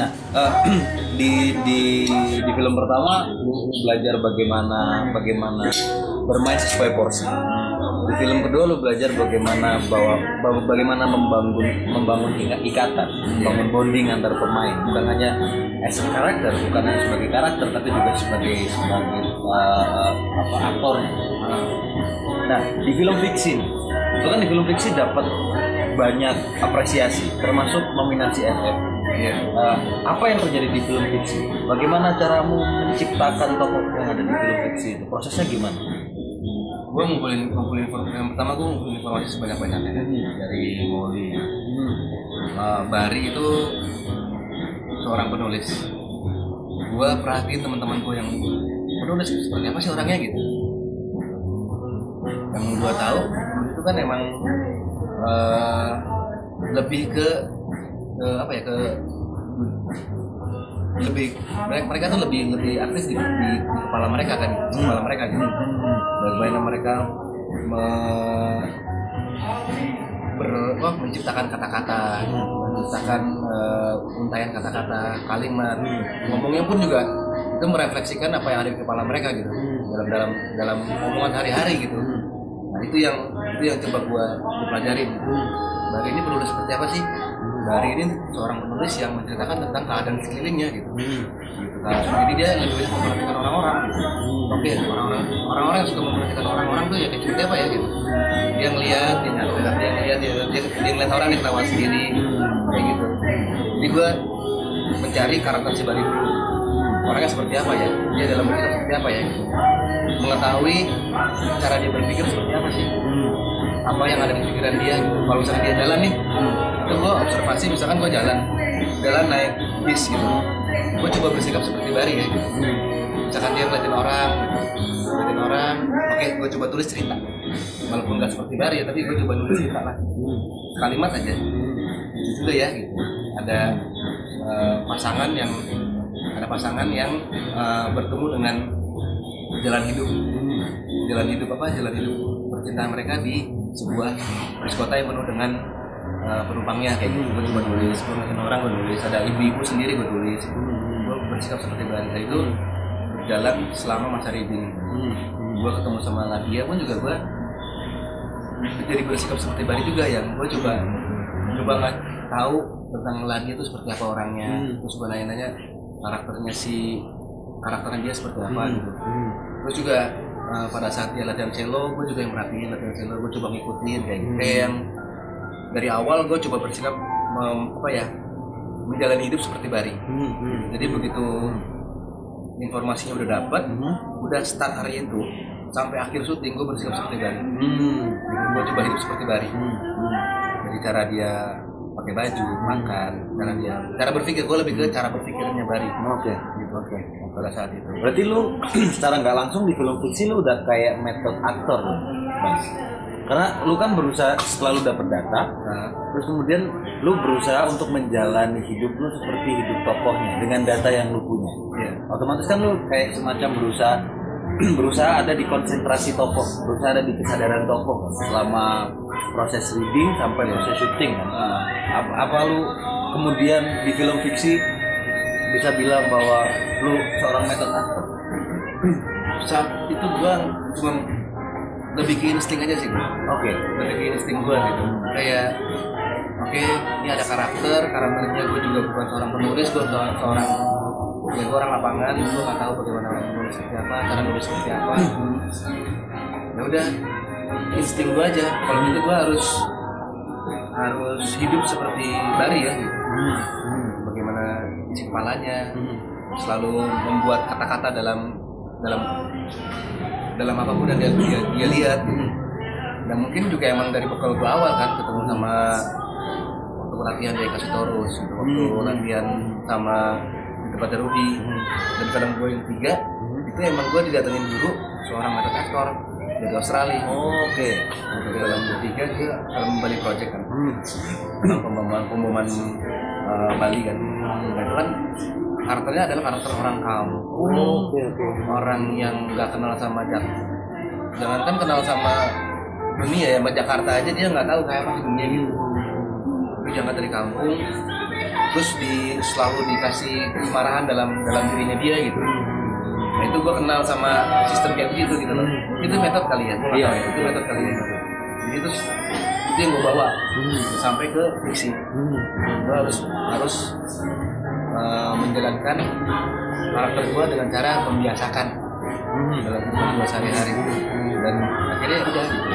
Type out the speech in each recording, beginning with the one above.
Nah, eh, di di di film pertama lu belajar bagaimana bagaimana bermain sesuai porsi. Di film kedua lu belajar bagaimana bahwa bagaimana membangun membangun ika- ikatan, membangun bonding antar pemain, bukan hanya as a karakter, bukan hanya sebagai karakter, tapi juga sebagai sebagai eh, apa aktornya. Nah, di film fiksi, itu kan di film fiksi dapat banyak apresiasi, termasuk nominasi FF. Eh, apa yang terjadi di film fiksi? Bagaimana caramu menciptakan tokoh yang ada di film fiksi itu? Prosesnya gimana? Gue ngumpulin ngumpulin informasi yang pertama gue ngumpulin informasi sebanyak banyaknya dari Molly. Uh, Bari itu seorang penulis. Gue perhatiin teman-teman gue yang penulis seperti apa sih orangnya gitu. Yang gue tahu itu kan emang uh, lebih ke, ke apa ya ke lebih mereka, mereka tuh lebih lebih aktif di, di, kepala mereka kan di kepala mereka gitu. Bagaimana mereka me- ber- wah, menciptakan kata-kata menciptakan eh, untayan kata-kata kalimat. Ngomongnya pun juga itu merefleksikan apa yang ada di kepala mereka gitu dalam dalam dalam omongan hari-hari gitu. Nah itu yang itu yang coba gua, pelajarin. Gitu. Bari ini penulis seperti apa sih Bari ini seorang penulis yang menceritakan tentang keadaan sekelilingnya gitu. Gitu kan jadi dia lebih memperhatikan orang-orang. Gitu. oke orang-orang orang-orang yang suka memperhatikan orang-orang tuh ya kayak seperti apa ya gitu. Dia ngeliat dia nyatet dia ngeliat dia, dia, dia ngeliat orang dia ketawa sendiri. Kayak gitu. Jadi gua mencari karakter si Bari dulu. Orangnya seperti apa ya? Dia dalam berpikir seperti apa ya? Gitu mengetahui cara dia berpikir seperti apa sih apa yang ada di pikiran dia. Kalau misalnya dia jalan nih itu gue observasi misalkan gue jalan jalan naik bis gitu. Gue coba bersikap seperti Bari ya gitu. Misalkan dia ngeliatin orang ngeliatin orang oke gue coba tulis cerita. Walaupun nggak seperti Bari ya tapi gue coba tulis cerita lah. Kalimat aja. Lucu juga ya gitu. Ada eh, pasangan yang ada pasangan yang eh, bertemu dengan jalan hidup. Jalan hidup apa? Jalan hidup percintaan mereka di sebuah bis kota yang penuh dengan uh, penumpangnya. Kayak gitu gue coba tulis gue ngeliatin orang gue tulis ada ibu-ibu sendiri gue tulis. Gue bersikap seperti Bari Nah, itu berjalan selama masa reading gue ketemu sama Nadia pun juga gue jadi bersikap seperti Bari juga yang gue coba coba nggak tahu tentang Nadia itu seperti apa orangnya. Terus gue nanya-nanya karakternya si karakternya dia seperti apa gitu. Terus juga uh, pada saat dia latihan cello gue juga yang merhatiin latihan cello gue coba ngikutin kayak gitu kayak yang dari awal gue coba bersikap mem- apa ya menjalani hidup seperti Bari jadi begitu informasinya udah dapat udah start hari itu sampai akhir syuting gue bersikap seperti Bari gue coba hidup seperti Bari dari cara dia pakai baju makan cara dia cara berpikir gue lebih ke cara berpikirnya Bari Oke. gitu. oke pada saat itu Berarti lu secara nggak langsung di film fiksi lu udah kayak method aktor, Bang. Karena lu kan berusaha selalu dapat data, nah, terus kemudian lu berusaha untuk menjalani hidup lu seperti hidup tokohnya dengan data yang lu punya. iya Otomatis kan lu kayak semacam berusaha berusaha ada di konsentrasi tokoh, berusaha ada di kesadaran tokoh selama proses reading sampai proses syuting kan. Apa, apa lu kemudian di film fiksi bisa bilang bahwa lu seorang method aktor? saat itu gue cuma lebih ke insting aja sih Oke. lebih ke insting gue gitu kayak oke ini ada karakter karakternya gue juga bukan seorang penulis gue seorang, seorang ya gue orang lapangan gue nggak tahu bagaimana orang menulis seperti apa cara nulis seperti apa ya udah insting gue aja kalau gitu gue harus harus hidup seperti Bari ya gitu. bagaimana isi kepalanya. Selalu membuat kata-kata dalam dalam dalam apa pun yang dia, dia, dia lihat. Gitu. dan mungkin juga emang dari bekal gue awal kan ketemu sama waktu latihan dari kasih torus gitu. waktu latihan sama di tempatnya Rudy dan kadang gue yang tiga itu emang gue didatengin dulu seorang metode aktor dari Australia. Oke. untuk dalam ketiga gue kalau Bali Project kan. Tentang pemboman pemboman eh, Bali kan nah, itu kan karakternya adalah karakter orang kampung. Oke oke. orang yang nggak kenal sama Jak jangankan kenal sama dunia ya sama Jakarta aja dia nggak tahu kayak apa dunia gitu tapi jangan dari kampung terus di selalu dikasih kemarahan dalam dalam dirinya dia gitu. Nah itu gue kenal sama sistem kayak begitu gitu loh. Itu metode kali ya Iya. itu metode kali ya gitu. Jadi terus itu yang gue bawa sampai ke fiksi. Gue harus harus eh, menjalankan karakter gue dengan cara membiasakan dalam kehidupan gue sehari-hari. Dan akhirnya udah gitu.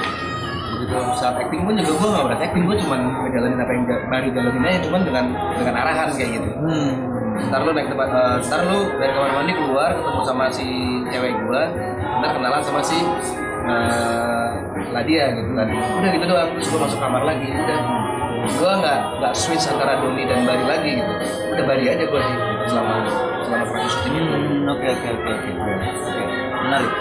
Begitu saat acting pun juga gue gak berat. Acting gue cuma ngejalanin apa yang baru jalanin aja cuman dengan dengan arahan kayak gitu. Ntar lu naik tempat eh, ntar lu dari kamar mandi keluar ketemu sama si cewek gua ntar kenalan sama si eh, Ladia gitu kan. Udah gitu doang terus gua masuk kamar lagi udah. Gua nggak nggak switch antara Doni dan Bari lagi gitu. Udah Bari aja gua sih selama selama proses itu Hmm, Oke oke oke oke. Menarik.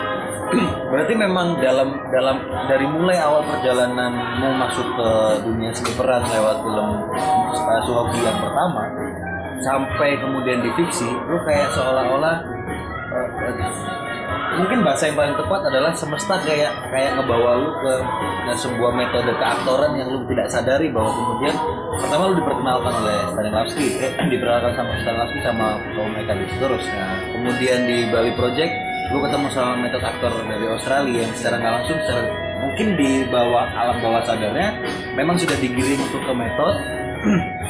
Berarti memang dalam dalam dari mulai awal perjalananmu masuk ke dunia seni-peran lewat film uh, Suhoki yang pertama sampai kemudian di fiksi, lu kayak seolah-olah uh, uh, mungkin bahasa yang paling tepat adalah semesta kayak kayak ngebawa lu ke sebuah metode keaktoran yang lu tidak sadari bahwa kemudian pertama lu diperkenalkan oleh Stanislavski eh, diperkenalkan sama Stanislavski sama Paul Mekanis terus. Nah, kemudian di Bali Project lu ketemu sama metode aktor dari Australia yang secara nggak langsung secara mungkin di bawah alam bawah sadarnya memang sudah digiring untuk ke metode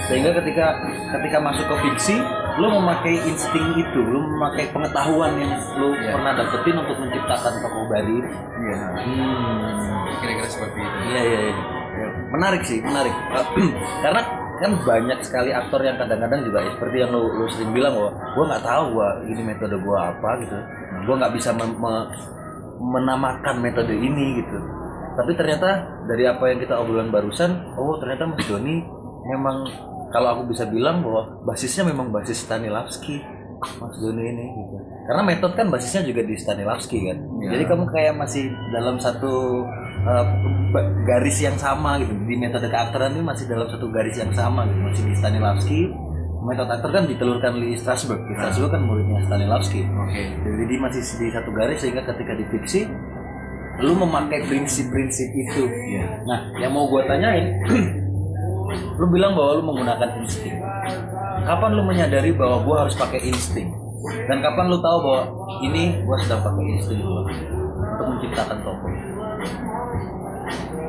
sehingga ketika ketika masuk ke fiksi lu memakai insting itu lu memakai pengetahuan yang lu Iya. pernah dapetin untuk menciptakan tokoh Bali iya hmm. kira-kira seperti itu Iya iya iya. Ya, Menarik sih, menarik. Karena kan banyak sekali aktor yang kadang-kadang juga ya, seperti yang lu, lu sering bilang bahwa gua nggak tahu gua ini metode gua apa gitu. Gua nggak bisa mem- me- menamakan metode ini gitu. Tapi ternyata dari apa yang kita obrolan barusan, oh ternyata Mas Doni memang kalau aku bisa bilang bahwa basisnya memang basis Stanislavski Mas Doni ini gitu. Karena metode kan basisnya juga di Stanislavski kan. Ya. Jadi kamu kayak masih dalam satu uh, garis yang sama gitu. Di metode keaktoran ini masih dalam satu garis yang sama gitu. Masih di Stanislavski. Metode aktor kan ditelurkan di Strasbourg. Di Strasbourg kan muridnya Stanislavski. oke Jadi masih di satu garis sehingga ketika di fiksi lu memakai prinsip-prinsip itu. iya Nah, yang mau gua tanyain, lu bilang bahwa lu menggunakan insting. Kapan lu menyadari bahwa gua harus pakai insting? Dan kapan lu tahu bahwa ini gua sedang pakai insting gua untuk menciptakan tokoh?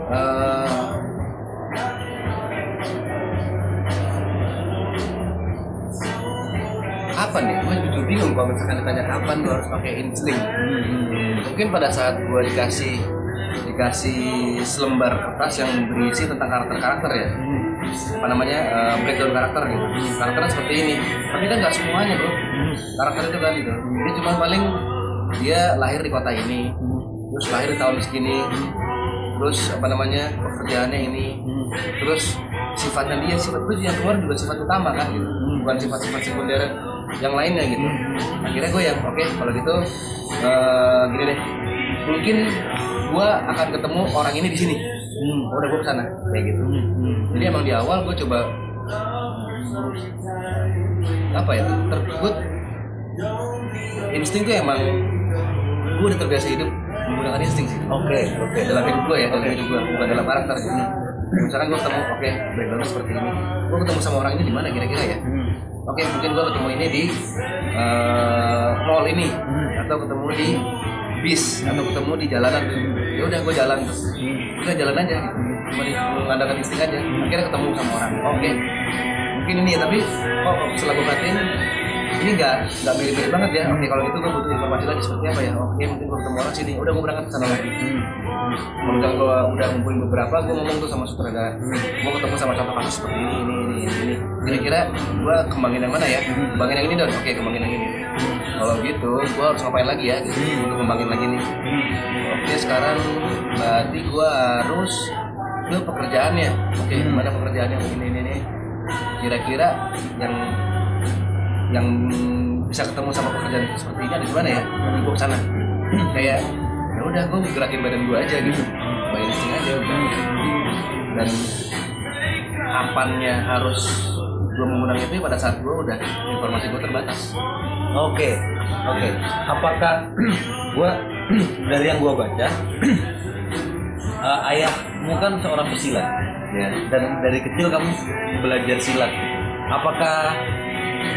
Eh, kapan ya? Gue jujur bingung kalau misalkan ditanya kapan lu harus pakai insting. Mungkin pada saat gue dikasih dikasih selembar kertas yang berisi tentang karakter-karakter ya. Apa namanya eh, breakdown karakter gitu. Karakternya seperti ini. Tapi kan nggak semuanya bro. Karakter itu kan gitu. Dia cuma paling dia lahir di kota ini, terus lahir di tahun segini, terus apa namanya pekerjaannya ini, terus sifatnya dia sifat itu yang keluar juga sifat utama kan gitu bukan sifat-sifat sekunder yang lainnya gitu akhirnya gue yang oke kalau gitu eh, gini deh mungkin gue akan ketemu orang ini di sini udah gue ke sana? Kayak gitu. Jadi emang di awal gue coba apa ya terkut insting tuh emang gue udah terbiasa hidup menggunakan insting sih. Oke, oke. dalam hidup gue ya dalam hidup gue bukan dalam karakter gitu. misalkan gue ketemu oke backgroundnya seperti ini. Gue ketemu sama orang ini di mana kira-kira ya? Oke mungkin gue ketemu ini di eh, mall ini. Atau ketemu di bis atau ketemu di jalanan. Ya udah gue jalan terus. Udah jalan aja. Gitu cuma mengandalkan insting aja. Akhirnya ketemu sama orang. Oke. Mungkin ini ya tapi kok setelah gue perhatiin ini nggak nggak mirip-mirip banget ya. Oke kalau gitu gue butuh informasi lagi seperti apa ya. Oke mungkin gue ketemu orang sini. Udah gue berangkat ke sana lagi. Misalnya gue udah ngumpulin beberapa gue ngomong tuh sama sutradara. Gue ketemu sama contoh kasus seperti ini ini ini ini, kira-kira gue kembangin yang mana ya? Kembangin yang ini dong oke kembangin yang ini kalau gitu gue harus ngapain lagi ya? Gitu, untuk kembangin lagi nih. Oke sekarang berarti gue harus ke pekerjaannya. Oke gimana pekerjaannya? Ini ini ini. Kira-kira yang yang bisa ketemu sama pekerjaan seperti ini ada di mana ya? Nanti gue ke sana kayak ya udah gue gerakin badan gue aja gitu. By insting aja udah. Dan kapannya harus gue menggunakan itu pada saat gue udah informasi gue terbatas. Oke, oke. Apakah gua dari yang gua baca, eh, ayahmu kan seorang pesilat, ya, dan dari kecil kamu belajar silat. apakah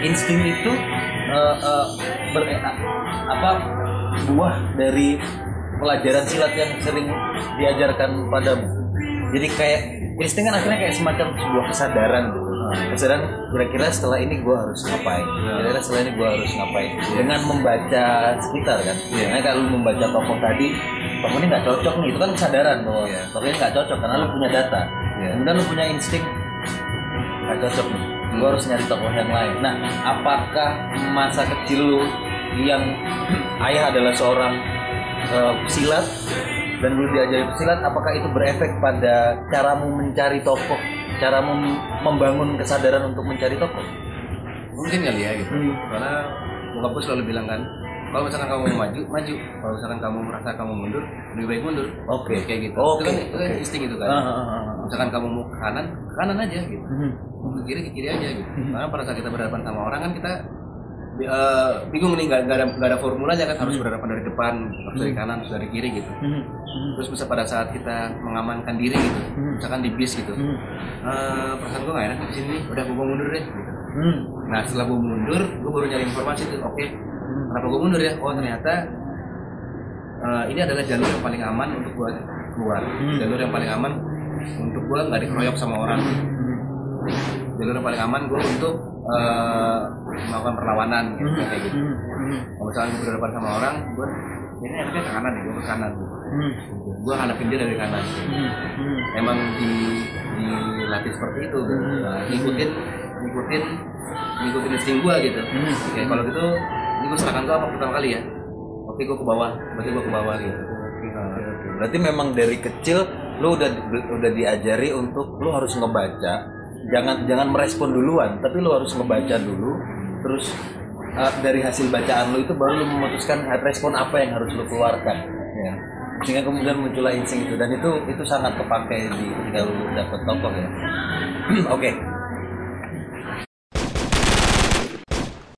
insting itu uh, uh, ber, apa buah dari pelajaran silat yang sering diajarkan padamu? Jadi kayak insting kan akhirnya kayak semacam sebuah kesadaran gitu kesadaran kira-kira setelah ini gue harus ngapain? Kira-kira setelah ini gue harus ngapain? Dengan membaca sekitar kan? Karena kalau membaca tokoh tadi tokoh ini nggak cocok nih. Itu kan kesadaran bahwa tokoh ini nggak cocok karena lu punya data. Kemudian lu punya insting nggak cocok nih. Gue harus nyari tokoh yang lain. Nah apakah masa kecil lu yang ayah adalah seorang uh, silat dan lu diajari silat apakah itu berefek pada caramu mencari tokoh cara mem- membangun kesadaran untuk mencari tokoh? Mungkin kali ya gitu. Hmm. karena bokap gue selalu bilang kan kalau misalkan kamu mau maju maju. Kalau misalkan kamu merasa kamu mundur lebih baik mundur. Oke. Kayak gitu. Oke, itu kan, itu kan oke. insting itu kan. Ah. misalkan kamu mau ke kanan ke kanan aja gitu. Mhm. mau ke kiri ke kiri aja gitu. Karena pada saat kita berhadapan sama orang kan kita eh, bingung nih nggak ada nggak ada formulanya kan harus berhadapan dari depan harus dari kanan harus dari kiri gitu. Mhm. terus bisa pada saat kita mengamankan diri gitu misalkan di bis gitu. Mhm. eh, perasaan gue nggak enak di sini udah gue mundur deh gitu. Nah setelah gue mundur gue baru nyari informasi tuh oke. Kenapa gue mundur ya? Oh ternyata eh, ini adalah jalur yang paling aman untuk gue keluar. Jalur yang paling aman untuk gue nggak dikeroyok sama orang. Jalur yang paling aman gue untuk melakukan perlawanan gitu, kayak gitu Mhm. kalau misalnya gue berhadapan sama orang gue ini enaknya ke kanan nih gue ke kanan gitu. Gue hadapin dia dari kanan gitu. Emang di dilatih seperti itu gitu. Nah, ngikutin ngikutin ngikutin insting gue gitu Hmm. Oke, kalau gitu ini gue serahkan gue apa pertama kali ya oke gue ke bawah berarti gue ke bawah gitu. Berarti memang dari kecil lu udah udah diajari untuk lu harus ngebaca, jangan jangan merespon duluan, tapi lu harus ngebaca dulu, terus uh, dari hasil bacaan lu itu baru lu memutuskan respon apa yang harus lu keluarkan, ya. Sehingga kemudian muncullah insting itu dan itu itu sangat kepakai di ketika lu dapet tokoh ya. Oke,